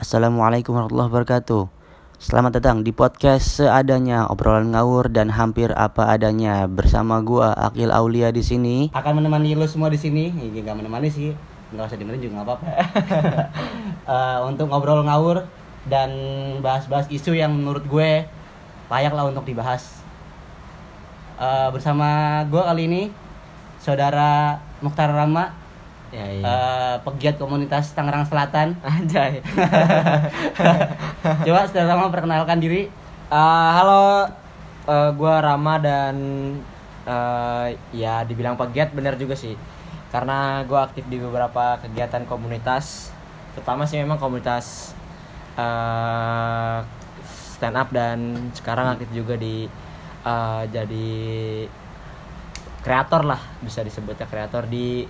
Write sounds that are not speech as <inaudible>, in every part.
Assalamualaikum warahmatullahi wabarakatuh. Selamat datang di podcast seadanya obrolan ngawur dan hampir apa adanya. Bersama gua Akil Aulia di sini. Akan menemani lo semua di sini. Ini nggak menemani sih. Nggak usah dengerin juga nggak apa-apa. <laughs> Eh, untuk ngobrol ngawur dan bahas-bahas isu yang menurut gue layak lah untuk dibahas. Eh, bersama gua kali ini saudara Mukhtar Rama Ya, iya. eh, pegiat komunitas Tangerang Selatan <laughs> Anjay. <laughs> Coba saudara Rama perkenalkan diri. Eh, halo, eh, gua Rama dan eh, ya dibilang pegiat bener juga sih. Karena gua aktif di beberapa kegiatan komunitas, terutama sih memang komunitas eh, stand up dan sekarang aktif juga di eh, jadi kreator lah bisa disebutnya kreator di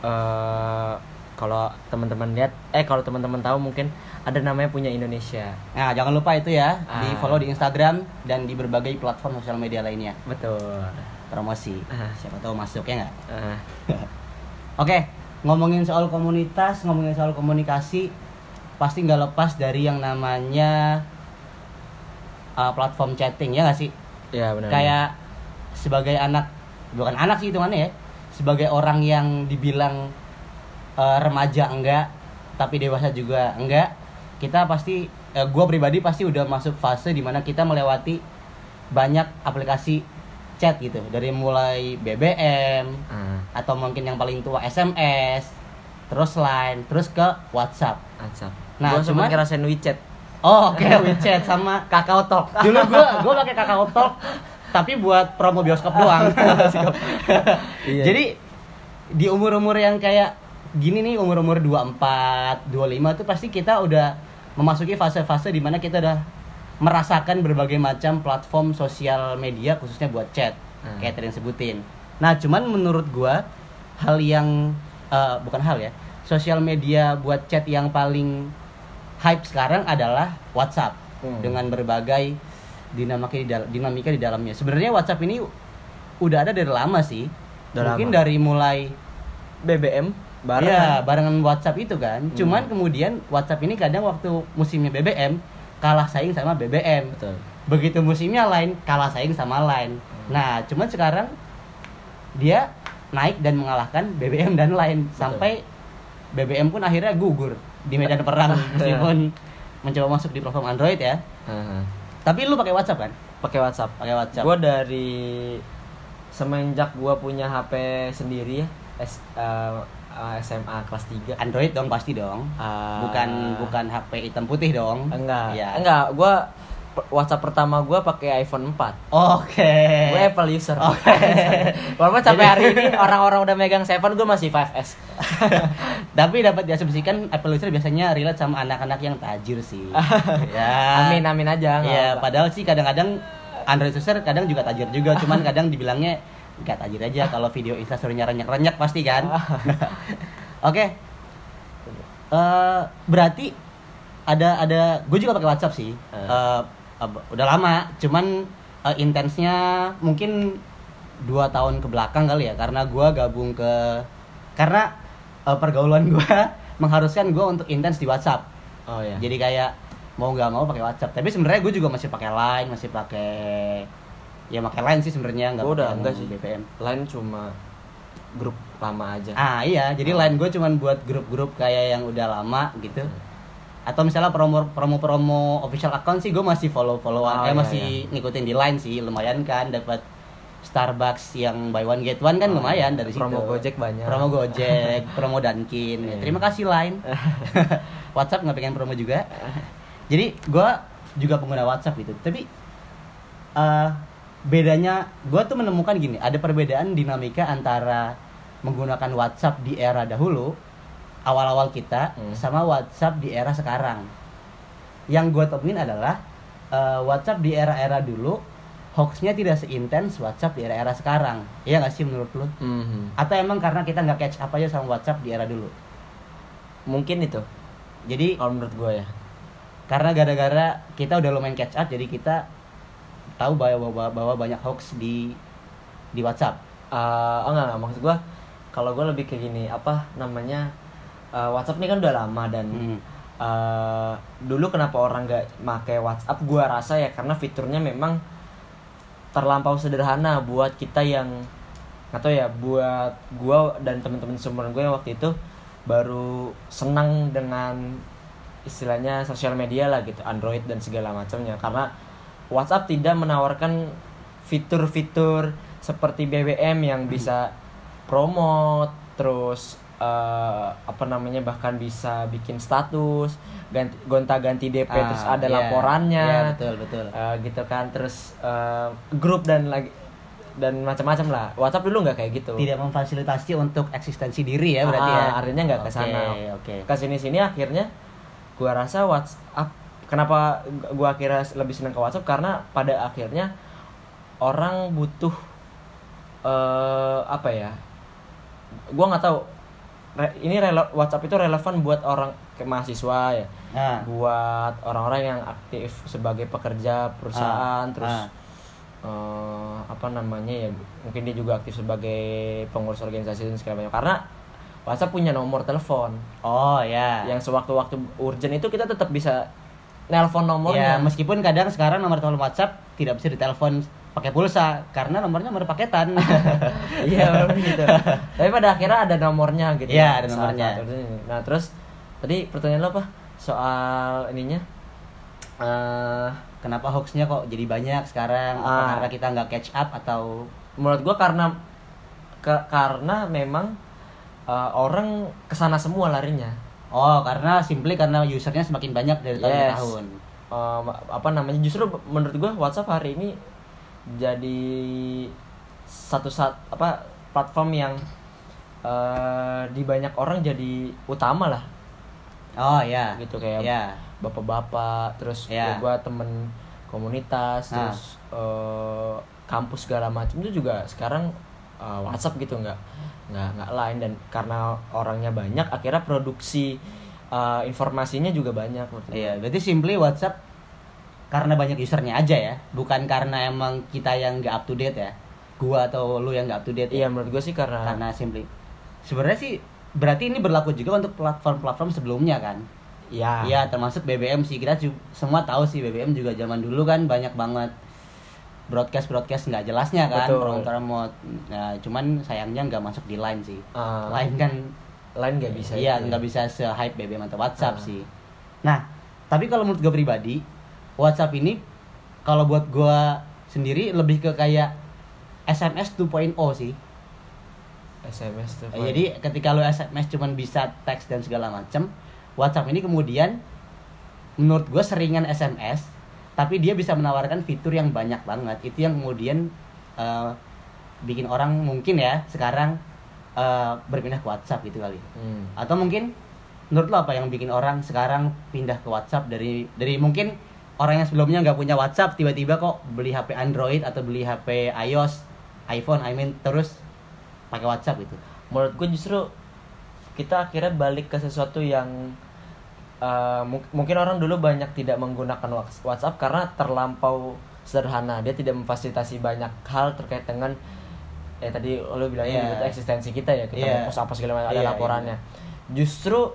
eh kalau teman-teman lihat eh kalau teman-teman tahu mungkin ada namanya punya Indonesia Nah, jangan lupa itu ya, di Ah. follow di Instagram dan di berbagai platform sosial media lainnya. betul Promosi. Ah. Siapa tahu masuk ya nggak? Ah, <laughs> Oke, ngomongin soal komunitas, ngomongin soal komunikasi, pasti nggak lepas dari yang namanya uh, platform chatting ya nggak sih? ya benar Kayak sebagai anak, bukan anak sih hitungannya ya, sebagai orang yang dibilang uh, remaja enggak, tapi dewasa juga enggak, kita pasti, gue pribadi pasti udah masuk fase di mana kita melewati banyak aplikasi chat gitu, dari mulai BBM, ah atau mungkin yang paling tua SMS, terus Line, terus ke WhatsApp. WhatsApp. Nah, gua sempat ngerasain WeChat. Oh, oke <laughs> WeChat sama Kakao Talk. <laughs> Dulu gua gua pakai Kakao Talk tapi buat promo bioskop doang. <laughs> Iya. Jadi di umur-umur yang kayak gini nih umur-umur 24, 25 tuh pasti kita udah memasuki fase-fase di mana kita udah merasakan berbagai macam platform sosial media khususnya buat chat Hmm. kayak tadi yang sebutin. Nah, cuman menurut gua hal yang eh, bukan hal ya, sosial media buat chat yang paling hype sekarang adalah WhatsApp Hmm. dengan berbagai dinamika di dal- dinamika di dalamnya. Sebenarnya WhatsApp ini udah ada dari lama sih. Udah Mungkin lama. dari mulai BBM bareng Iya, barengan WhatsApp itu kan. Hmm. Cuman kemudian WhatsApp ini kadang waktu musimnya BBM kalah saing sama BBM. betul Begitu musimnya lain kalah saing sama lain. Nah, cuman sekarang dia naik dan mengalahkan BBM dan lain sampai BBM pun akhirnya gugur di medan perang <laughs> meskipun mencoba masuk di platform Android ya. Ah, ah. Tapi lu pakai WhatsApp kan? pakai WhatsApp Pakai WhatsApp. gua dari semenjak gua punya HP sendiri ya S, eh, eh, SMA kelas 3 Android dong pasti dong. Ah. bukan bukan HP hitam putih dong. enggak Iya. enggak gua WhatsApp pertama gua pakai iPhone 4 Oke. gue Apple user Oke. <laughs> walaupun sampai hari ini orang-orang udah megang 7 gue masih 5S <laughs> Tapi dapat diasumsikan Apple user biasanya relate sama anak-anak yang tajir sih. <laughs> ya. amin amin aja Ya, apa-apa. padahal sih kadang-kadang Android user kadang juga tajir juga, cuman kadang dibilangnya nggak tajir aja kalau video instastorynya renyak-renyak pasti kan. Oke. Eh, berarti ada ada gue juga pakai WhatsApp sih. Eh. Eh, udah lama, cuman eh, intensnya mungkin dua tahun ke belakang kali ya, karena gue gabung ke karena eh, pergaulan gue <laughs> mengharuskan gue untuk intens di WhatsApp. oh ya Jadi kayak mau nggak mau pakai WhatsApp. Tapi sebenarnya gue juga masih pakai Line, masih pakai ya pakai Line sih sebenarnya nggak udah enggak sih BBM. lain cuma grup lama aja Ah iya, jadi Oh. Line gue cuman buat grup-grup kayak yang udah lama gitu. Atau misalnya promo promo-promo official account sih gue masih follow-followan, Oh, eh iya, masih ngikutin di Line sih, lumayan kan dapat Starbucks yang buy one get one kan Oh, lumayan iya. dari situ. Promo Gojek banyak. Promo Gojek, <laughs> promo Dunkin. Ya, Iya. Terima kasih Line. <laughs> WhatsApp nggak pengen promo juga. Jadi gue juga pengguna WhatsApp gitu. Tapi eh bedanya gue tuh menemukan gini, ada perbedaan dinamika antara menggunakan WhatsApp di era dahulu, awal-awal kita, Hmm. sama WhatsApp di era sekarang. Yang gue temuin adalah eh, WhatsApp di era-era dulu hoaxnya tidak seintens WhatsApp di era-era sekarang. Iya nggak sih menurut lu? Mhm. Atau emang karena kita nggak catch up aja sama WhatsApp di era dulu? mungkin itu Jadi kalau menurut gue ya karena gara-gara kita udah lumayan catch up, jadi kita tahu bahwa, bahwa, bahwa banyak hoax di di WhatsApp. Eh, oh enggak, enggak maksud gue kalau gue lebih kayak gini apa namanya eh, WhatsApp ini kan udah lama dan Hmm. eh, dulu kenapa orang nggak make WhatsApp? Gua rasa ya karena fiturnya memang terlampau sederhana buat kita yang nggak tahu ya buat gua dan teman-teman seumuran gue yang waktu itu baru senang dengan istilahnya sosial media lah gitu Android dan segala macamnya. Karena WhatsApp tidak menawarkan fitur-fitur seperti BBM yang bisa promote terus eh, apa namanya bahkan bisa bikin status ganti gonta-ganti DP Ah, terus ada iya. laporannya Iya, betul, betul. Eh, gitu kan terus eh, grup dan lagi dan macam-macam lah WhatsApp dulu nggak kayak gitu Tidak memfasilitasi untuk eksistensi diri ya berarti Ah, ya. artinya nggak ke sana. Oke. ke sini sini akhirnya gua rasa WhatsApp kenapa gua akhirnya lebih senang ke WhatsApp karena pada akhirnya orang butuh eh apa ya gua nggak tahu. Re- ini rele- WhatsApp itu relevan buat orang ke mahasiswa ya. Nah, buat orang-orang yang aktif sebagai pekerja perusahaan Ah, terus ah. eh, apa namanya ya mungkin dia juga aktif sebagai pengurus organisasi dan segala macam. Karena WhatsApp punya nomor telepon. Oh ya. yang sewaktu-waktu urgent itu kita tetap bisa nelpon Ya, nomornya meskipun kadang sekarang nomor telepon WhatsApp tidak bisa ditelepon pakai pulsa karena nomornya nomor paketan. <laughs> iya gitu <laughs> tapi pada akhirnya ada nomornya gitu Iya, ada Saat- nomornya. nah terus tadi pertanyaan lo apa soal ininya eh Kenapa hoaxnya kok jadi banyak sekarang? Apa Ah. karena kita nggak catch up atau menurut gua karena ke- karena memang uh, orang ke sana semua larinya oh karena simply karena usernya semakin banyak dari tahun ke tahun. Um, apa namanya justru menurut gua WhatsApp hari ini jadi satu saat apa platform yang uh, di banyak orang jadi utama lah Oh ya. gitu kayak Ya. bapak-bapak terus Ya. gua temen komunitas Nah. terus uh, kampus segala macam itu juga sekarang uh, WhatsApp gitu nggak nggak nggak lain dan karena orangnya banyak akhirnya produksi uh, informasinya juga banyak. Iya, berarti simply WhatsApp karena banyak usernya aja ya, bukan karena emang kita yang nggak up to date ya. Gua atau lu yang nggak up to date. Iya ya? menurut gue sih karena, Karena simply. Sebenarnya sih berarti ini berlaku juga untuk platform-platform sebelumnya kan. ya Iya, termasuk BBM sih. Kita semua tahu sih BBM juga zaman dulu kan banyak banget broadcast broadcast nggak jelasnya kan remote. Nah, cuman sayangnya nggak masuk di line sih. uh, Line kan lain nggak bisa Iya, itu ya. nggak bisa se-hype BBM atau WhatsApp Ah. sih. Nah, tapi kalau menurut gue pribadi, WhatsApp ini kalau buat gue sendiri lebih ke kayak SMS 2.0 sih. SMS tuh Eh, Jadi ketika lo SMS cuman bisa teks dan segala macam, WhatsApp ini kemudian menurut gue seringan SMS, tapi dia bisa menawarkan fitur yang banyak banget. Itu yang kemudian eh, bikin orang mungkin ya sekarang eh, berpindah ke WhatsApp gitu kali. Hmm. Atau mungkin menurut lo apa yang bikin orang sekarang pindah ke WhatsApp dari dari mungkin orang yang sebelumnya nggak punya WhatsApp tiba-tiba kok beli HP Android atau beli HP iOS, iPhone, I mean terus pakai WhatsApp gitu. menurut gue justru kita akhirnya balik ke sesuatu yang uh, mung- mungkin orang dulu banyak tidak menggunakan Whats- WhatsApp karena terlampau sederhana dia tidak memfasilitasi banyak hal terkait dengan ya tadi lo bilang Iya. itu eksistensi kita ya kita Iya. mau post apa segala macam ada Iya, laporannya justru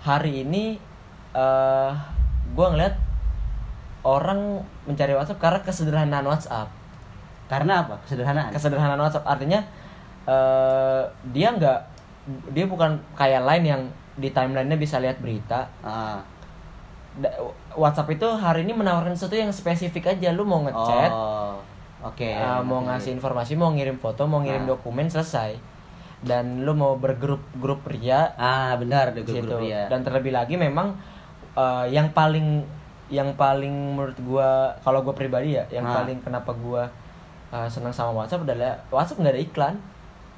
hari ini uh, gue ngeliat orang mencari WhatsApp karena kesederhanaan WhatsApp Karena apa? Kesederhanaan. kesederhanaan WhatsApp artinya eh dia nggak dia bukan kayak lain yang di timelinenya bisa lihat berita Ah. WhatsApp itu hari ini menawarkan sesuatu yang spesifik aja lu mau ngechat Oh. Oke. eh, mau ngasih informasi mau ngirim foto mau ngirim Nah. dokumen selesai dan lu mau bergrup grup ria Ah, benar ada di situ. grup ya. dan terlebih lagi memang eh, yang paling yang paling menurut gua kalau gua pribadi ya yang Nah. paling kenapa gua eh, senang sama WhatsApp adalah WhatsApp nggak ada iklan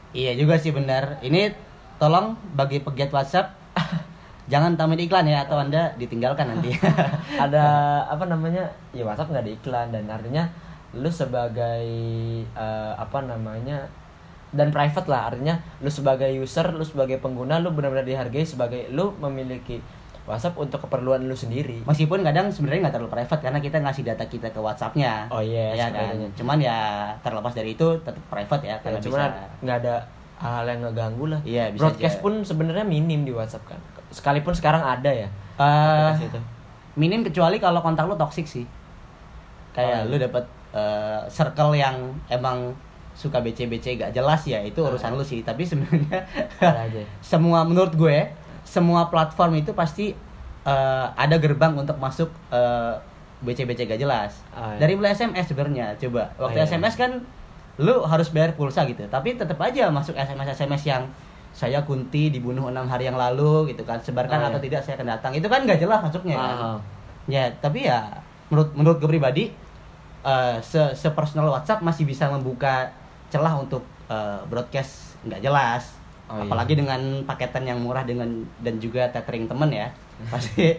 Iya juga sih benar. Ini tolong bagi pegiat WhatsApp <laughs> jangan tamat iklan ya atau Anda ditinggalkan nanti. <laughs> ada <laughs> apa namanya ya WhatsApp nggak ada iklan dan artinya lu sebagai eh, apa namanya dan private lah artinya lu sebagai user lu sebagai pengguna lu benar-benar dihargai sebagai lu memiliki WhatsApp untuk keperluan lu sendiri Meskipun kadang sebenarnya nggak terlalu private karena kita ngasih data kita ke WhatsAppnya. oh iya ya kan. sebenarnya. Cuman ya terlepas dari itu tetap private ya Ya, karena cuman bisa. nggak ada hal yang ngeganggu lah Iya, bisa broadcast aja. pun sebenarnya minim di WhatsApp kan sekalipun sekarang ada ya Aplikasi itu. minim kecuali kalau kontak lu toxic sih kayak Oh, lu dapet eh, circle yang emang suka BC-BC gak jelas ya itu urusan lu sih tapi sebenarnya <laughs> semua menurut gue semua platform itu pasti eh, ada gerbang untuk masuk eh, BC-BC gak jelas. Oh, iya. dari mulai SMS sebenarnya coba. Waktu Oh, iya. SMS kan lu harus bayar pulsa gitu. Tapi tetap aja masuk SMS SMS yang saya Kunti dibunuh enam hari yang lalu gitu kan sebarkan Oh, iya. atau tidak saya akan datang. Itu kan nggak jelas masuknya kan. Ya tapi ya menurut menurut gue pribadi eh, se personal WhatsApp masih bisa membuka celah untuk eh, broadcast nggak jelas Oh, iya. apalagi dengan paketan yang murah dengan dan juga tethering temen ya. <laughs> Pasti.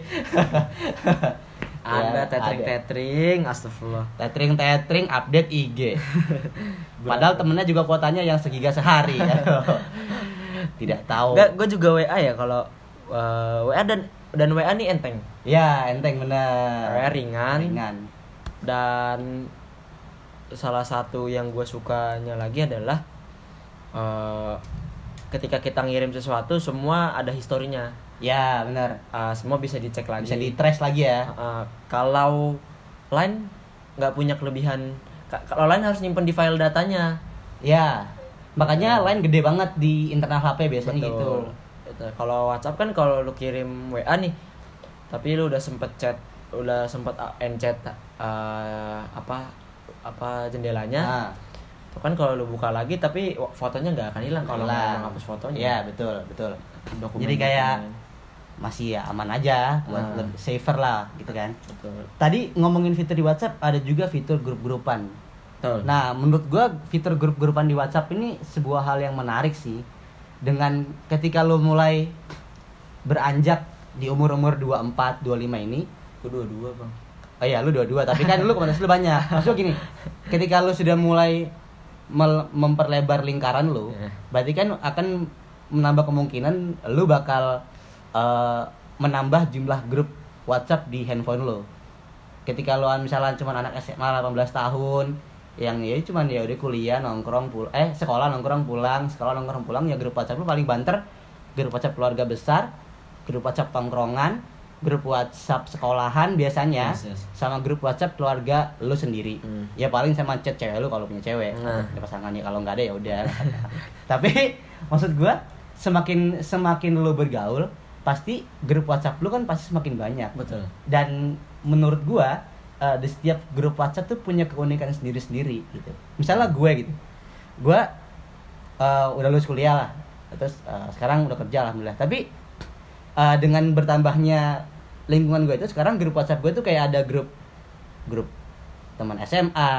Ada Ya, tethering ada. tethering astagfirullah. Tethering tethering update IG <laughs> padahal temennya juga kuotanya yang segiga sehari. Ya. <laughs> tidak tahu. Enggak, gue juga WA ya kalau eh, WA dan dan WA nih enteng. Ya enteng bener WA ringan. Ringan. Dan salah satu yang gue sukanya lagi adalah eh, ketika kita ngirim sesuatu semua ada historinya. Ya bener Eh, semua bisa dicek lagi. Bisa di trace lagi ya. Eh, kalau line nggak punya kelebihan. Ka- kalau line harus nyimpen di file datanya. Ya, makanya line gede banget di internal HP biasanya Betul. gitu. Itu. Kalau WhatsApp kan kalau lu kirim WA nih, tapi lu udah sempet chat, udah sempet uh, end chat uh, apa apa jendelanya, Nah, itu kan kalau lu buka lagi tapi fotonya nggak akan hilang kalau hapus fotonya. Iya, betul, betul. Dokumen- Jadi kayak dokumen. masih ya aman aja buat Ah. lebih safer lah gitu kan. betul. Tadi ngomongin fitur di WhatsApp ada juga fitur grup-grupan. Betul. Nah, menurut gua fitur grup-grupan di WhatsApp ini sebuah hal yang menarik sih. Dengan ketika lo mulai beranjak di umur-umur 24, 25 ini, Gua dua-dua bang. Oh iya, lu dua-dua, tapi kan lu komunitas lu banyak. <laughs> Maksud gini, ketika lu sudah mulai memperlebar lingkaran lu, Iya. berarti kan akan menambah kemungkinan lu bakal eh, menambah jumlah grup WhatsApp di handphone lu. Ketika lu misalnya cuma anak SMA 18 tahun yang ya cuman ya udah kuliah nongkrong pul eh sekolah nongkrong pulang sekolah nongkrong pulang ya grup WhatsApp lu paling banter grup WhatsApp keluarga besar grup WhatsApp tongkrongan grup WhatsApp sekolahan biasanya Yes, yes. sama grup WhatsApp keluarga lu sendiri Hmm. ya paling sama chat cewek lu kalau punya cewek Nah. ya pasangannya kalau nggak ada ya udah <laughs> tapi maksud gua semakin semakin lu bergaul pasti grup WhatsApp lu kan pasti semakin banyak Betul. dan menurut gua eh, di setiap grup WhatsApp tuh punya keunikan sendiri-sendiri gitu misalnya gue gitu gua eh, udah lulus kuliah lah terus eh, sekarang udah kerja alhamdulillah tapi eh, dengan bertambahnya lingkungan gue itu sekarang grup WhatsApp gue tuh kayak ada grup grup teman SMA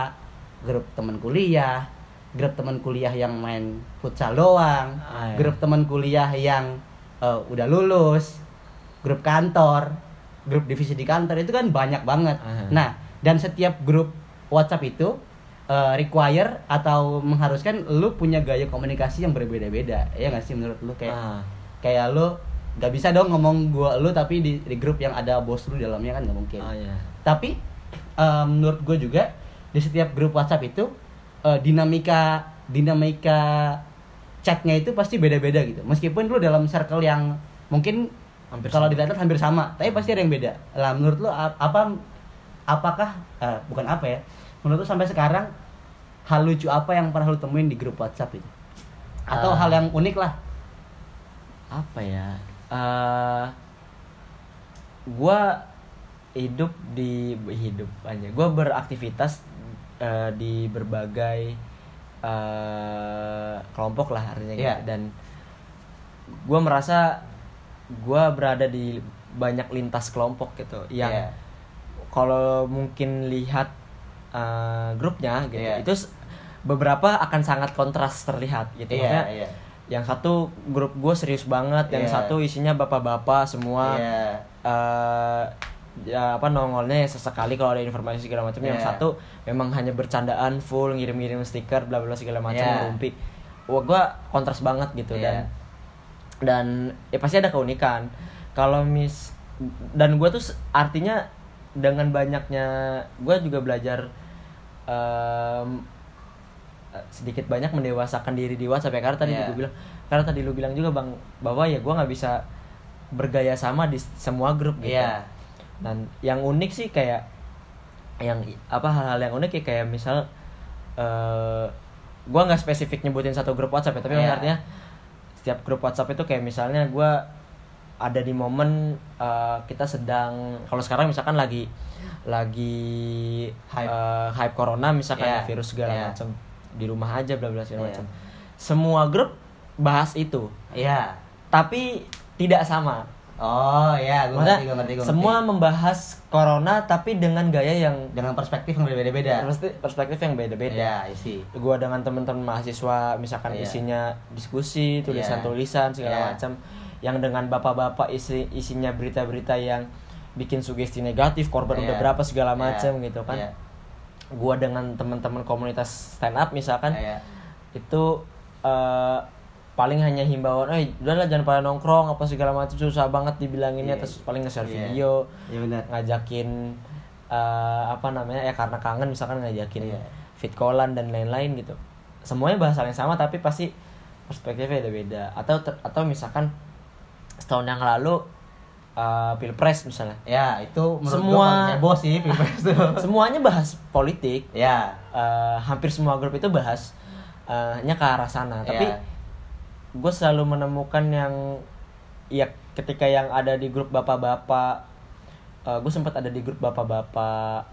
grup teman kuliah grup teman kuliah yang main futsal doang Ah, iya. grup teman kuliah yang eh, udah lulus grup kantor grup divisi di kantor itu kan banyak banget Ah. nah dan setiap grup WhatsApp itu eh, require atau mengharuskan lu punya gaya komunikasi yang berbeda-beda ya nggak sih menurut lu kayak Ah, kayak lu nggak bisa dong ngomong gua lu tapi di, di grup yang ada bos lu di dalamnya kan nggak mungkin. Ah, ya. tapi eh, menurut gue juga di setiap grup WhatsApp itu eh, dinamika dinamika chatnya itu pasti beda-beda gitu. Meskipun lu dalam circle yang mungkin Hampir kalau dilihat hampir sama tapi pasti ada yang beda. Lah menurut lu apa apakah eh, bukan apa ya menurut lu sampai sekarang hal lucu apa yang pernah lu temuin di grup WhatsApp itu? Atau Ah. hal yang unik lah. Apa ya eh gua hidup di hidup aja gua beraktivitas eh, di berbagai eh, kelompok lah artinya gitu. Iya. dan gua merasa gua berada di banyak lintas kelompok gitu yang Iya. kalau mungkin lihat eh, grupnya gitu Iya. itu beberapa akan sangat kontras terlihat gitu Maksudnya, iya yang satu grup gue serius banget yang Iya. satu isinya bapak-bapak semua iya eh, ya apa nongolnya ya sesekali kalau ada informasi segala macam yang Iya. satu memang hanya bercandaan full ngirim-ngirim stiker bla bla segala macam Iya. ngerumpi wah gue kontras banget gitu Iya. dan dan ya pasti ada keunikan kalau mis dan gue tuh artinya dengan banyaknya gue juga belajar eh, sedikit banyak mendewasakan diri di WhatsApp ya karena tadi Iya. gue bilang karena tadi lu bilang juga bang bahwa ya gue nggak bisa bergaya sama di semua grup gitu Iya. dan yang unik sih kayak yang apa hal-hal yang unik ya kayak misal eh gua nggak spesifik nyebutin satu grup WhatsApp ya tapi Iya. artinya setiap grup WhatsApp itu kayak misalnya gua ada di momen eh, kita sedang kalau sekarang misalkan lagi lagi Hype. eh, hype corona misalkan Iya. ya, virus segala Iya. macam di rumah aja bla bla segala Iya. macam semua grup bahas itu Iya. tapi tidak sama Oh iya, gue ngerti, gue ngerti, gue semua ngerti. membahas corona tapi dengan gaya yang dengan perspektif yang berbeda-beda. perspektif, perspektif yang beda-beda. Iya, isi. Gua dengan teman-teman mahasiswa misalkan Iya. isinya diskusi, tulisan-tulisan segala Iya. macam yang dengan bapak-bapak isi isinya berita-berita yang bikin sugesti negatif, korban Iya. udah berapa segala Iya. macam gitu kan. Iya. Gua dengan teman-teman komunitas stand up misalkan Iya. itu eh, paling hanya himbauan, eh udahlah jangan pada nongkrong apa segala macam susah banget dibilanginnya Iya. terus paling nge-share Iya. video Iya benar. ngajakin eh, apa namanya ya karena kangen misalkan ngajakin Iya. fit callan dan lain-lain gitu semuanya bahasa yang sama tapi pasti perspektifnya beda-beda atau ter- atau misalkan setahun yang lalu eh, pilpres misalnya Ya, itu menurut Semua- gua heboh sih Pilpres itu. <laughs> semuanya bahas politik ya. Eh, hampir semua grup itu bahas nya ke arah sana tapi Iya. gue selalu menemukan yang ya ketika yang ada di grup bapak-bapak gue sempat ada di grup bapak-bapak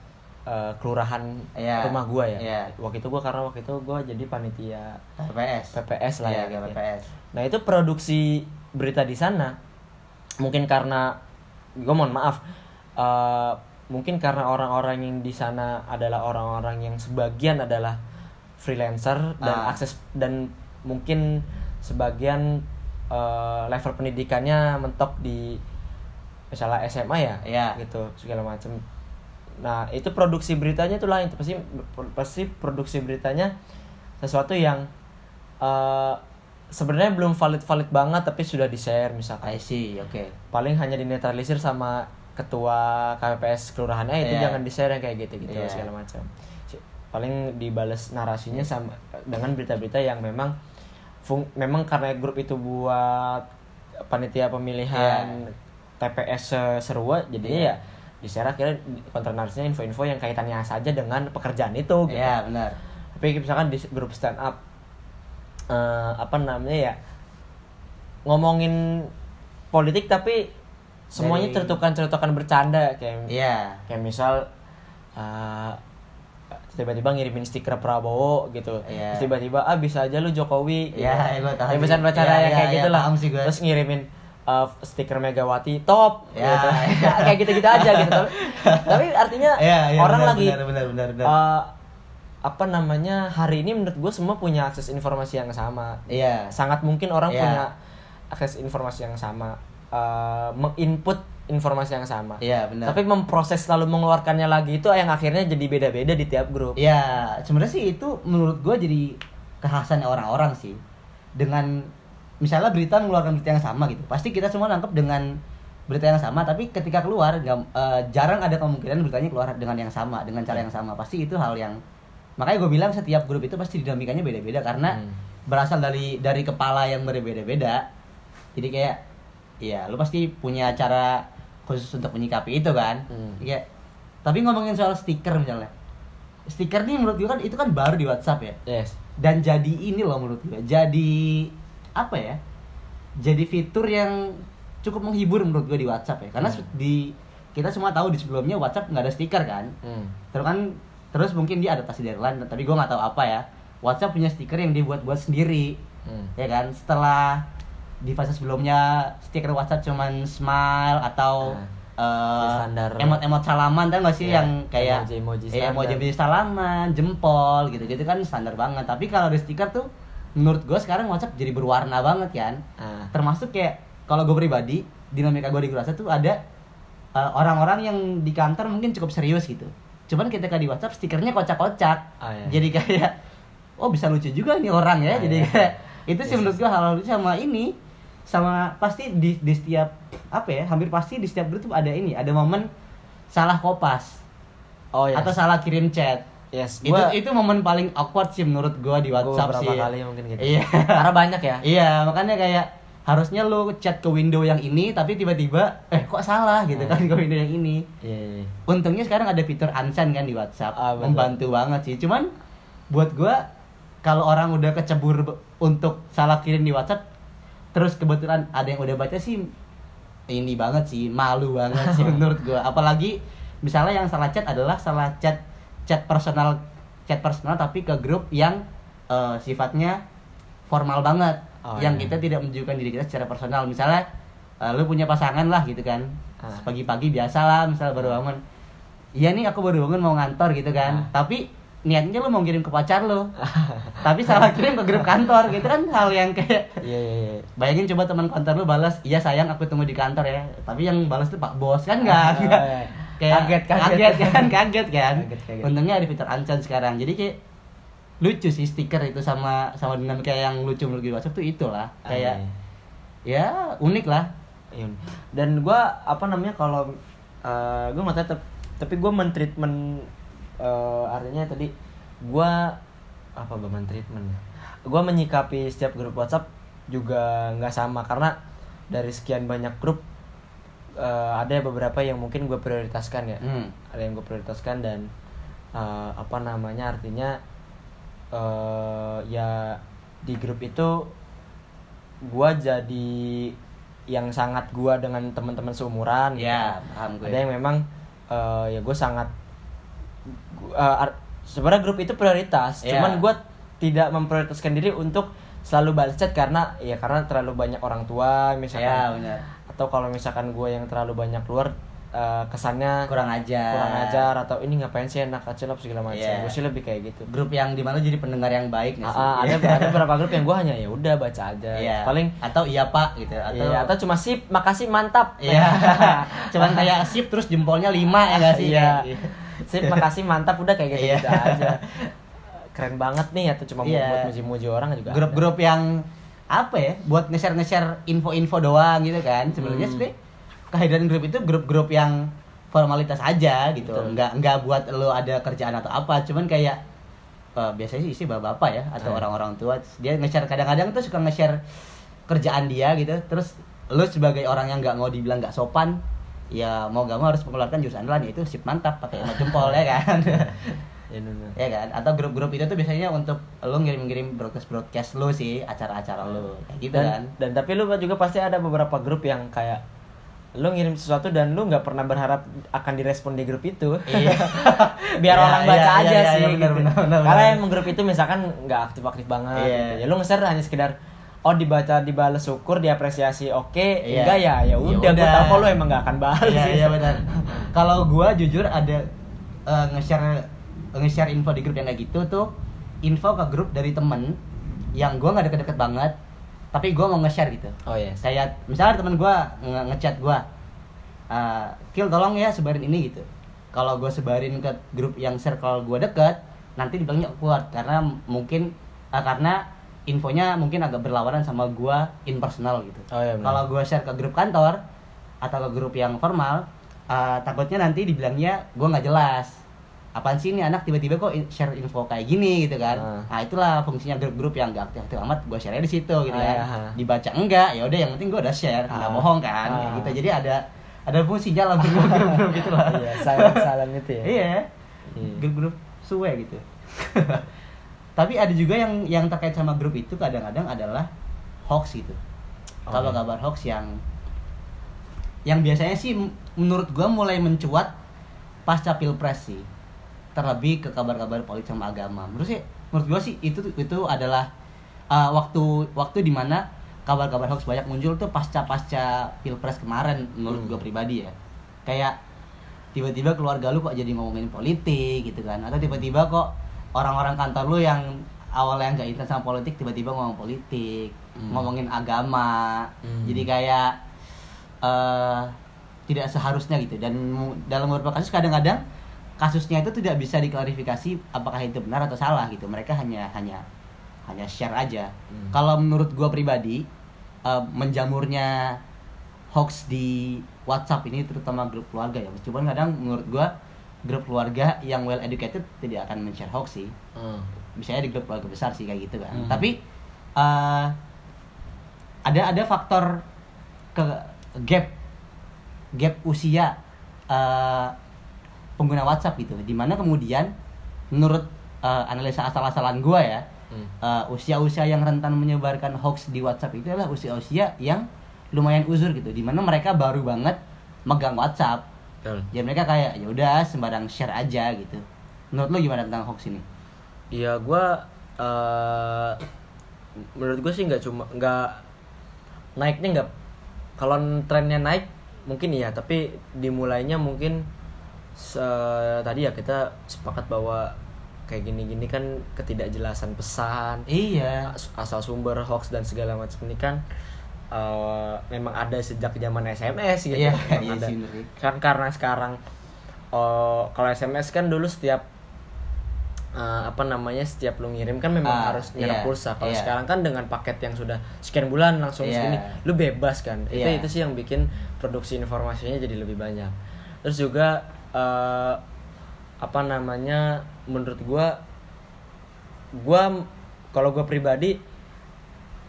kelurahan Iya. rumah gue ya Iya. waktu itu gue karena waktu itu gue jadi panitia PPS. PPS lah Iya, ya gitu ya. PPS. nah itu produksi berita di sana mungkin karena gue mohon maaf eh, mungkin karena orang-orang yang di sana adalah orang-orang yang sebagian adalah freelancer dan Ah. akses dan mungkin sebagian eh, level pendidikannya mentok di misalnya SMA ya Iya. gitu segala macam nah itu produksi beritanya itu lain pasti pasti produksi beritanya sesuatu yang eh, sebenarnya belum valid valid banget tapi sudah di share misalkan I see, oke. paling hanya dinetralisir sama ketua KPPS kelurahan eh itu Iya. jangan di share yang kayak gitu gitu Iya. segala macam paling dibales narasinya sama dengan berita-berita yang memang fung- memang karena grup itu buat panitia pemilihan Iya. TPS se- Serua jadinya ya di share akhirnya kontra narasinya info-info yang kaitannya saja dengan pekerjaan itu gitu Iya, benar. tapi misalkan di grup stand up eh, apa namanya ya ngomongin politik tapi semuanya cerutukan-cerutukan bercanda kayak Iya. kayak misal eh, tiba-tiba ngirimin stiker Prabowo gitu Iya. Terus tiba-tiba ah bisa aja lu Jokowi gitu. Iya, tahu yang sih. bercanda-bercanda Iya, yang iya, kayak iya, gitu lah paham sih gua. terus ngirimin eh, stiker Megawati top Ya, gitu. iya. kayak gitu-gitu aja gitu tapi, <laughs> tapi artinya Iya, iya, orang benar, lagi benar, benar, benar, benar. eh, apa namanya hari ini menurut gue semua punya akses informasi yang sama Iya. sangat mungkin orang Iya. punya akses informasi yang sama eh, menginput informasi yang sama Iya, benar. tapi memproses lalu mengeluarkannya lagi itu yang akhirnya jadi beda-beda di tiap grup Ya, sebenarnya sih itu menurut gue jadi kekhasan orang-orang sih. Dengan misalnya berita mengeluarkan berita yang sama gitu, pasti kita semua nangkep dengan berita yang sama. Tapi ketika keluar, nggak- eh, jarang ada kemungkinan beritanya keluar dengan yang sama, dengan cara yang sama. Pasti itu hal yang makanya gue bilang setiap grup itu pasti dinamikanya beda-beda karena Hmm. berasal dari dari kepala yang berbeda-beda. Jadi kayak, ya lu pasti punya cara khusus untuk menyikapi itu kan. Hmm. Kayak, tapi ngomongin soal stiker misalnya stiker nih menurut gue kan itu kan baru di WhatsApp ya yes dan jadi ini loh menurut gue jadi apa ya jadi fitur yang cukup menghibur menurut gue di WhatsApp ya karena Hmm. di kita semua tahu di sebelumnya WhatsApp nggak ada stiker kan Hmm. terus kan terus mungkin dia adaptasi dari lain tapi gue nggak tahu apa ya WhatsApp punya stiker yang dibuat-buat sendiri Hmm. ya kan setelah di fase sebelumnya stiker WhatsApp cuman smile atau Nah, eh, standar. emot-emot salaman kan nggak sih Iya, yang kayak emoji-emoji eh, standar. emoji salaman jempol gitu gitu kan standar banget tapi kalau ada stiker tuh menurut gue sekarang WhatsApp jadi berwarna banget kan Ah. termasuk kayak kalau gue pribadi dinamika gue di kelas tuh ada eh, orang-orang yang di kantor mungkin cukup serius gitu cuman ketika di WhatsApp stikernya kocak-kocak. Ah, iya. jadi kayak oh bisa lucu juga nih orang ya. Ah, jadi iya. kayak itu sih Yes, menurut gue hal lucu. Sama ini sama pasti di di setiap apa ya hampir pasti di setiap grup tuh ada ini ada momen salah kopas. Oh yes atau salah kirim chat. Yes itu gua, itu momen paling awkward sih menurut gue di gua WhatsApp beberapa sih. kali mungkin gitu. Iya. karena banyak ya? Iya, makanya kayak harusnya lu chat ke window yang ini tapi tiba-tiba eh kok salah gitu kan ke window yang ini. Iya, iya. untungnya sekarang ada fitur unsend kan di WhatsApp. Ah, betul. membantu banget sih. Cuman buat gua kalau orang udah kecebur untuk salah kirim di WhatsApp terus kebetulan ada yang udah baca sih ini banget sih malu banget sih <laughs> menurut gua. Apalagi misalnya yang salah chat adalah salah chat chat personal chat personal tapi ke grup yang eh, sifatnya formal banget Oh, yang iya. kita tidak menunjukkan diri kita secara personal misalnya eh, lu punya pasangan lah gitu kan Ah. pagi-pagi biasa lah misal baru bangun iya nih aku baru bangun mau ngantor gitu kan Ah. tapi niatnya lu mau kirim ke pacar lu <laughs> tapi salah kirim ke grup kantor gitu kan hal yang kayak Iya, iya, iya. bayangin coba teman kantor lu balas iya sayang aku tunggu di kantor ya tapi yang balas tuh pak bos kan nggak Oh, kayak Kaget, kaget. kaget kan kaget kan Kaget, kaget. untungnya ada fitur unsend sekarang jadi kayak lucu sih stiker itu sama sama dinamika yang lucu menurut gue WhatsApp tuh itulah Ah, kayak ya unik lah Iya. Dan gua apa namanya kalau eh gue nggak tep- tapi gue mentreatment eh artinya tadi gua apa gue mentreatment ya? Gua menyikapi setiap grup WhatsApp juga nggak sama karena dari sekian banyak grup eh, ada beberapa yang mungkin gue prioritaskan ya. Hmm. Ada yang gue prioritaskan dan eh, apa namanya artinya eh ya di grup itu gua jadi yang sangat gua dengan teman-teman seumuran gitu. Ya, paham gue. ada yang memang eh, ya gue sangat ar- sebenarnya grup itu prioritas Ya. cuman gua tidak memprioritaskan diri untuk selalu balas chat karena ya karena terlalu banyak orang tua misalkan ya benar atau kalau misalkan gue yang terlalu banyak keluar eh, kesannya kurang ajar kurang ajar atau ini ngapain sih kecil apa segala macam Iya. gue sih lebih kayak gitu grup yang di mana jadi pendengar yang baik nggak sih? Ah, ah, ada ada beberapa grup yang gue hanya ya udah baca aja Iya. paling atau iya pak gitu atau Iya, atau cuma sip makasih mantap Iya. <laughs> Cuman kayak sip terus jempolnya lima ya gak sih? Iya. Gitu. sip makasih mantap udah kayak gitu, Iya. gitu aja keren banget nih atau cuma Iya. buat muji-muji orang juga. Grup-grup yang apa ya? Buat nge-share nge-share info-info doang gitu kan. Sebenarnya Hmm. sebenarnya kehadiran grup itu grup-grup yang formalitas aja gitu. Betul. Nggak nggak buat lo ada kerjaan atau apa. Cuman kayak eh, biasanya sih isi bapak-bapak ya atau Ah. orang-orang tua dia nge-share kadang-kadang tuh suka nge-share kerjaan dia gitu. Terus lo sebagai orang yang nggak mau dibilang nggak sopan ya mau gak mau harus mengeluarkan jurus andalan yaitu sip mantap pakai emot jempol ya kan <laughs> Ya, bener. ya kan atau grup-grup itu tuh biasanya untuk lo ngirim-ngirim broadcast broadcast lo sih acara-acara lo kayak gitu dan, kan dan tapi lu juga pasti ada beberapa grup yang kayak lu ngirim sesuatu dan lu nggak pernah berharap akan direspon di grup itu Iya. <laughs> biar Iya, orang baca iya, aja iya, sih iya, benar, gitu. benar, benar, karena emang grup itu misalkan nggak aktif aktif banget Iya. gitu. ya lu nge-share hanya sekedar oh dibaca dibalas syukur diapresiasi oke Iya. enggak ya ya Ya udah gue udah. tau lu emang nggak akan balas iya sih iya benar kalau gua jujur ada eh, nge-share nge-share info di grup yang kayak gitu tuh info ke grup dari temen yang gua nggak deket-deket banget tapi gua mau nge-share gitu. Oh yes kayak misalnya temen gua nge- ngechat gua eh kill tolong ya sebarin ini gitu. Kalau gue sebarin ke grup yang circle gue deket nanti dibilangnya awkward karena mungkin eh, karena infonya mungkin agak berlawanan sama gua in personal gitu. Oh, iya, kalau gue share ke grup kantor atau ke grup yang formal eh, takutnya nanti dibilangnya gua nggak jelas apaan sih ini anak tiba-tiba kok share info kayak gini gitu kan? Ah. nah itulah fungsinya grup-grup yang gak aktif-aktif amat gue share di situ gitu Ah, kan. iya. dibaca enggak ya udah yang penting gue udah share nggak Ah. bohong kan? Ah. gitu. Jadi ada ada fungsinya lah grup-grup <laughs> gitu lah iya silent silent itu ya? Iya. Iya. grup-grup suwe gitu. <laughs> Tapi ada juga yang yang terkait sama grup itu kadang-kadang adalah hoax gitu. Oh, kabar-kabar hoax yang yang biasanya sih menurut gua mulai mencuat pasca pilpres sih terlebih ke kabar-kabar politik sama agama menurut sih menurut gua sih itu itu adalah uh, waktu waktu di mana kabar-kabar hoax banyak muncul tuh pasca pasca pilpres kemarin menurut Hmm. gua pribadi ya kayak tiba-tiba keluarga lu kok jadi ngomongin politik gitu kan atau tiba-tiba kok orang-orang kantor lu yang awalnya nggak intens sama politik tiba-tiba ngomong politik Hmm. ngomongin agama Hmm. jadi kayak eh tidak seharusnya gitu dan dalam beberapa kasus kadang-kadang kasusnya itu tidak bisa diklarifikasi apakah itu benar atau salah gitu mereka hanya hanya hanya share aja Hmm. kalau menurut gua pribadi eh, menjamurnya hoax di WhatsApp ini terutama grup keluarga ya cuman kadang menurut gua grup keluarga yang well educated tidak akan men-share hoax sih Hmm. misalnya di grup keluarga besar sih kayak gitu kan Hmm. tapi eh ada ada faktor ke gap gap usia eh, pengguna WhatsApp gitu. Di mana kemudian menurut eh, analisa asal-asalan gua ya Hmm. eh, usia-usia yang rentan menyebarkan hoax di WhatsApp itu adalah usia-usia yang lumayan uzur gitu. Di mana mereka baru banget megang WhatsApp. Betul. ya mereka kayak ya udah sembarang share aja gitu. Menurut lu gimana tentang hoax ini? Iya, gua eh menurut gue sih nggak cuma nggak naiknya nggak kalau trennya naik mungkin iya. Tapi dimulainya mungkin se- tadi ya kita sepakat bahwa kayak gini-gini kan ketidakjelasan pesan iya as- asal sumber hoax dan segala macam ini kan eh, memang ada sejak zaman SMS gitu Iya, Memang iya ada. sih, kan karena sekarang eh, kalau SMS kan dulu setiap eh, apa namanya setiap lu ngirim kan memang Ah, harus nyerap iya, pulsa kalau iya. sekarang kan dengan paket yang sudah sekian bulan langsung Iya. segini lu bebas kan itu Iya. itu sih yang bikin produksi informasinya jadi lebih banyak terus juga eh, apa namanya menurut gua gua kalau gua pribadi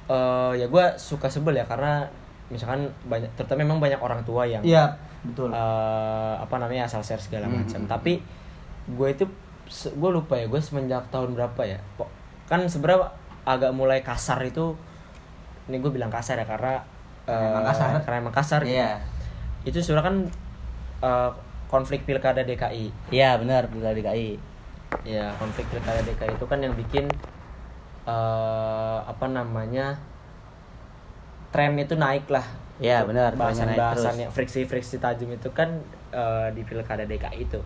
eh ya gua suka sebel ya karena misalkan banyak terutama memang banyak orang tua yang iya betul. eh, apa namanya asal share segala Hmm, macam. hmm, tapi gue itu gue lupa ya gue semenjak tahun berapa ya. Kan sebenarnya agak mulai kasar itu ini gue bilang kasar ya karena eh, Emang kasar. karena emang kasar gitu. iya. Itu sebenarnya kan eh, konflik pilkada DKI iya benar bila DKI ya konflik pilkada DKI itu kan yang bikin eh apa namanya tren itu naik lah Iya, benar, bahasan-bahasannya. friksi-friksi tajam itu kan eh, di pilkada DKI itu.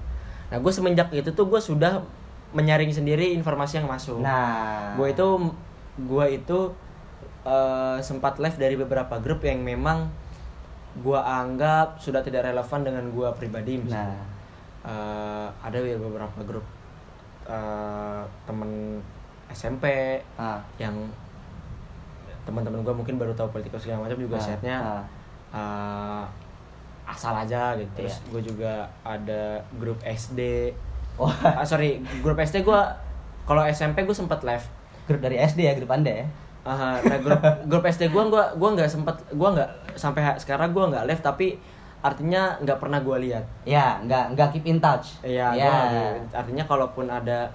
Nah gue semenjak itu tuh gue sudah menyaring sendiri informasi yang masuk. Nah. Gue itu gue itu eh, sempat live dari beberapa grup yang memang gue anggap sudah tidak relevan dengan gue pribadi misalnya. Nah. Eh, ada ya beberapa grup eh, temen SMP ah. yang teman-teman gue mungkin baru tahu politik segala macam juga Ah, setnya. ah. eh, asal aja gitu. Terus Iya. gue juga ada grup SD oh. Ah, sorry grup SD gue kalau SMP gue sempat live. Grup dari SD ya grup anda ya Ah, nah grup <laughs> grup SD gue gua gua nggak sempet gua nggak sampai sekarang gua nggak live tapi artinya nggak pernah gua lihat ya nggak nggak keep in touch Iya, ya gua- artinya kalaupun ada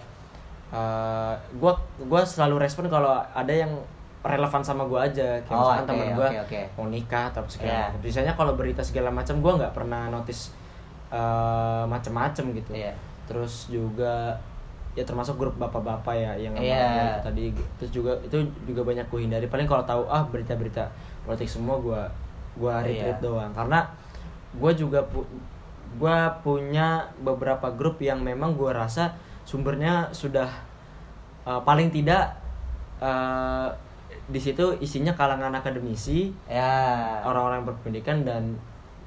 eh gua gua selalu respon kalau ada yang relevan sama gua aja. Kayak Oh, misalkan oke, teman gua oke, oke. mau nikah atau segala Iya. macam. Biasanya kalau berita segala macam gua nggak pernah notice eh macem-macem gitu. Iya. Terus juga ya termasuk grup bapak-bapak ya yang sama Iya. gua itu tadi. Terus juga itu juga banyak gue hindari. Paling kalau tahu ah berita-berita politik semua gua gua Iya. retweet doang. Karena gue juga pu- gua punya beberapa grup yang memang gua rasa sumbernya sudah uh, paling tidak uh, di situ isinya kalangan akademisi ya orang-orang berpendidikan dan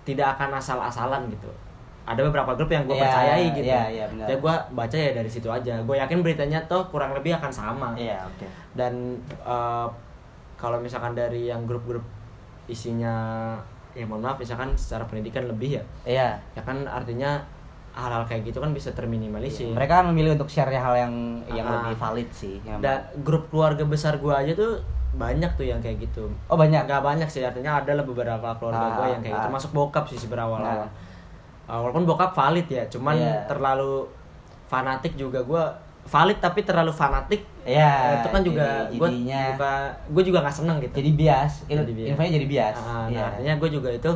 tidak akan asal-asalan gitu ada beberapa grup yang gue Iya, percayai gitu. iya, iya, benar. ya gue baca ya dari situ aja. Gue yakin beritanya tuh kurang lebih akan sama. Iya oke. Dan uh, kalau misalkan dari yang grup-grup isinya ya mohon maaf misalkan secara pendidikan lebih ya. Iya. Ya kan artinya hal-hal kayak gitu kan bisa terminimalisir. Iya, mereka kan memilih untuk share hal yang yang Ah. lebih valid sih yang- dan grup keluarga besar gua aja tuh banyak tuh yang kayak gitu. Oh banyak? Nggak banyak sih artinya ada lah beberapa keluarga Ah, gua yang kayak gitu. ah. masuk bokap sih sebenarnya awal-awal Nah. Uh, walaupun bokap valid ya cuman Iya. terlalu fanatik juga gua valid tapi terlalu fanatik Eh, itu kan juga gua jadinya- juga nggak seneng gitu jadi bias il- Jadi bias. infonya jadi bias Ah, nah, Iya. artinya gue juga itu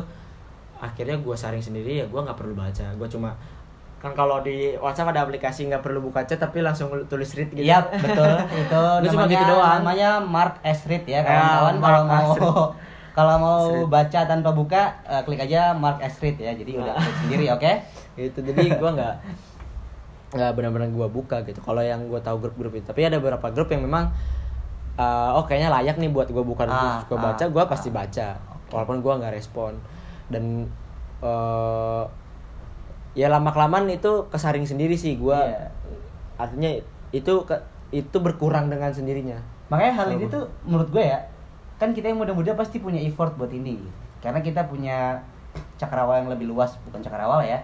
akhirnya gue saring sendiri ya gue nggak perlu baca gue cuma kan kalau di WhatsApp ada aplikasi nggak perlu buka chat tapi langsung tulis read gitu Iya betul <laughs> itu Lu cuma namanya gitu doang. namanya Mark S Read ya Ya, kawan-kawan Mark kalau mau. Kalau mau S. Read. baca tanpa buka eh, klik aja Mark S. Read ya. Jadi udah klik sendiri oke? <laughs> Gitu. Jadi gue nggak nggak benar-benar gue buka gitu. Kalau yang gue tahu grup-grup itu. Tapi ada beberapa grup yang memang eh, oh kayaknya layak nih buat gue bukan Ah, gue baca ah, gue pasti ah. baca. Walaupun gue nggak respon. Dan eh, ya lama kelamaan itu kesaring sendiri sih gue Iya. artinya itu itu berkurang dengan sendirinya. Makanya hal ini tuh menurut gue ya kan kita yang muda-muda pasti punya effort buat ini. Karena kita punya cakrawala yang lebih luas bukan cakrawala ya.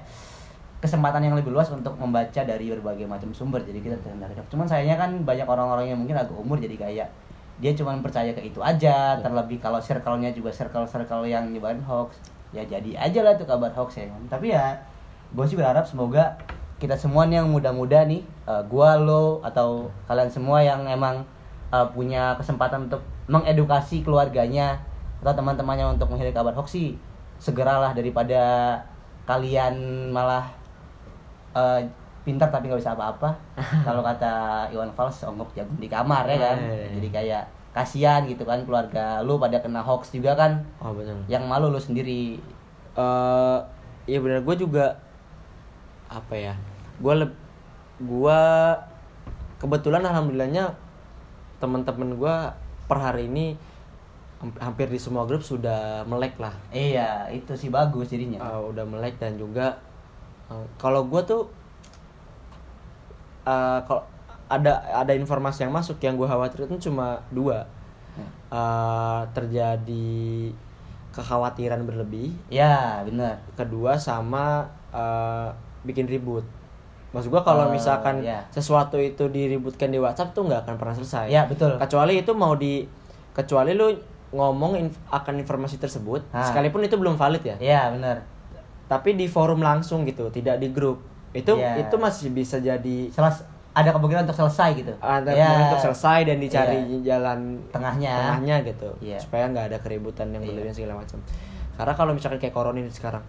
Kesempatan yang lebih luas untuk membaca dari berbagai macam sumber jadi kita terhindar cuman sayangnya kan banyak orang-orang yang mungkin agak umur jadi kayak dia cuma percaya ke itu aja. Terlebih kalau circle-nya juga circle-circle yang nyebarin hoax ya jadi aja lah itu kabar hoax ya. Tapi ya gue sih berharap semoga kita semua nih yang muda-muda nih eh, gua lo atau kalian semua yang emang eh, punya kesempatan untuk mengedukasi keluarganya atau teman-temannya untuk menghindari kabar hoax sih segeralah daripada kalian malah eh, pintar tapi nggak bisa apa-apa. <laughs> Kalau kata Iwan Fals ongok jagung di kamar ya kan? Eh. jadi kayak kasihan gitu kan keluarga lu pada kena hoax juga kan? Oh betul yang malu lu sendiri. Eh iya benar gue juga apa ya gue gue kebetulan alhamdulillahnya teman-teman gue per hari ini ham- hampir di semua grup sudah melek lah. Iya itu sih bagus jadinya. Eh, udah melek dan juga eh, kalau gue tuh eh, kalau ada ada informasi yang masuk yang gue khawatir itu cuma dua. Eh, terjadi kekhawatiran berlebih. Ya benar. Kedua sama eh, bikin ribut maksud gua kalau Oh, misalkan ya. sesuatu itu diributkan di WhatsApp tuh nggak akan pernah selesai ya betul kecuali itu mau di kecuali lu ngomong inf- akan informasi tersebut Ah. sekalipun itu belum valid ya ya benar tapi di forum langsung gitu tidak di grup itu Ya. itu masih bisa jadi Selas ada kemungkinan untuk selesai gitu ada Ya, kemungkinan untuk selesai dan dicari Iya. jalan Tengahnya. tengahnya gitu Iya. supaya nggak ada keributan yang Iya. berlebihan segala macam karena kalau misalkan kayak corona ini sekarang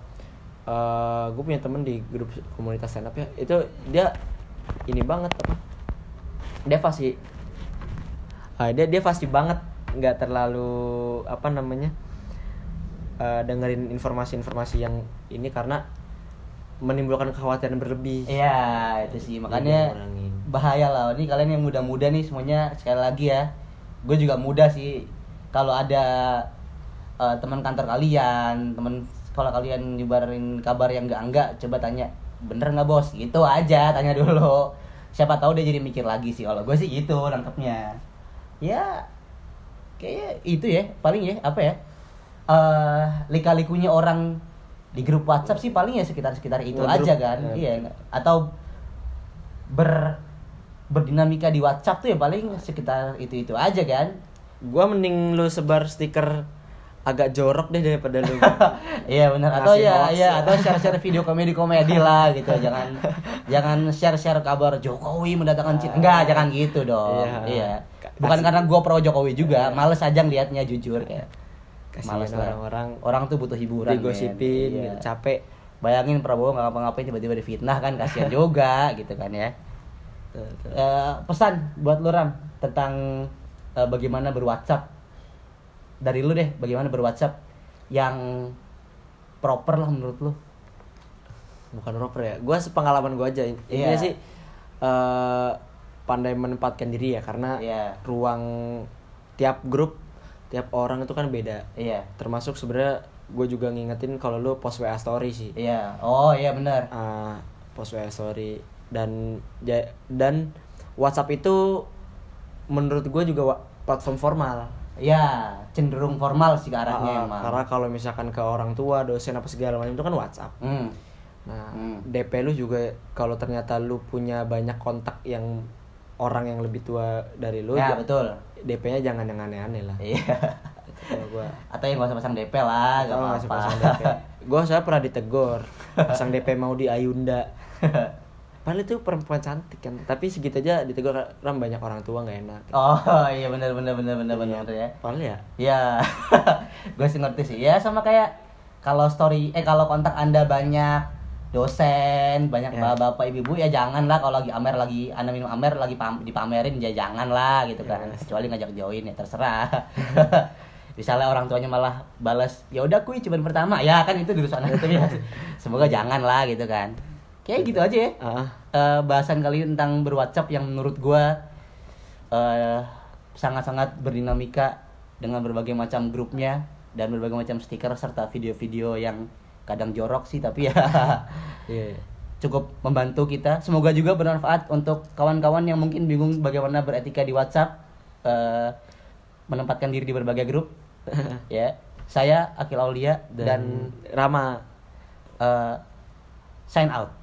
eh gue punya temen di grup komunitas stand up ya. Itu dia ini banget apa? Dia pasti ah, dia dia pasti banget. Nggak terlalu apa namanya eh, dengerin informasi-informasi yang ini karena menimbulkan kekhawatiran berlebih. Iya itu sih. Makanya bahaya lah. Ini kalian yang muda-muda nih semuanya sekali lagi ya. Gue juga muda sih. Kalau ada eh, teman kantor kalian teman kalau kalian nyebarin kabar yang enggak enggak coba tanya bener nggak bos? Gitu aja tanya dulu. Siapa tahu dia jadi mikir lagi sih. Kalau gue sih gitu nangkepnya. Ya kayaknya itu ya paling ya apa ya eh lika-likunya orang di grup WhatsApp sih paling ya sekitar-sekitar itu Ngegrup, aja kan. ya. iya atau ber berdinamika di WhatsApp tuh ya paling sekitar itu itu aja kan. Gua mending lu sebar stiker agak jorok deh daripada lu. <laughs> Iya benar atau ya hoax. ya. atau share share video komedi komedi lah gitu. <laughs> Jangan jangan share share kabar Jokowi mendatangkan Cina. Enggak jangan gitu dong. Iya. iya. Bukan Kasih- karena gua pro Jokowi juga males aja ngeliatnya jujur kayak Kasihan males orang-orang orang tuh butuh hiburan digosipin. Iya. gitu, capek. Bayangin Prabowo nggak ngapa-ngapain tiba-tiba difitnah kan kasihan <laughs> juga gitu kan ya. Tuh, tuh. Eh, pesan buat lu Ram tentang eh, bagaimana berwhatsapp dari lu deh bagaimana berwhatsapp yang proper lah menurut lu? Bukan proper ya gua sepengalaman gua aja. Intinya Iya. sih eh pandai menempatkan diri ya karena Iya. ruang tiap grup tiap orang itu kan beda. Iya. Termasuk sebenarnya gue juga ngingetin kalau lu post WA story sih. Iya. Oh iya benar. Ah, post WA story. Dan dan WhatsApp itu menurut gue juga platform formal iya cenderung formal sih ke arahnya Ah, emang karena kalau misalkan ke orang tua dosen apa segala macam itu kan WhatsApp hmm. nah Hmm. DP lu juga kalau ternyata lu punya banyak kontak yang orang yang lebih tua dari lu ya betul DP-nya jangan yang aneh-aneh lah iya gua atau yang gak usah pasang DP lah gak ngasih apa-apa. <laughs> Gue saya pernah ditegur pasang DP mau di Ayunda. <laughs> Padahal itu perempuan cantik kan, tapi segitu aja ditegur ram banyak orang tua nggak enak. oh iya benar benar benar benar benar ya Padahal ya, <laughs> Ya, gue sih ngerti sih. Ya sama kayak kalau story, eh kalau kontak anda banyak dosen, banyak Ya. bapak-bapak, ibu-ibu ya jangan lah kalau lagi amer lagi anda minum amer lagi pam- dipamerin ya jangan lah gitu kan. Ya. Kecuali ngajak join ya terserah. <laughs> Misalnya orang tuanya malah balas, ya udah kuy cuman pertama, ya kan itu urusan itu ya. <laughs> Semoga jangan lah gitu kan. Kayak gitu aja ya ah, eh, bahasan kali ini tentang berwhatsapp yang menurut gua eh, sangat-sangat berdinamika dengan berbagai macam grupnya dan berbagai macam stiker serta video-video yang kadang jorok sih tapi ya <laughs> iya. iya. cukup membantu kita. Semoga juga bermanfaat untuk kawan-kawan yang mungkin bingung bagaimana beretika di WhatsApp eh, menempatkan diri di berbagai grup. <laughs> ya, saya Akil Aulia dan, Dan, Rama eh, sign out.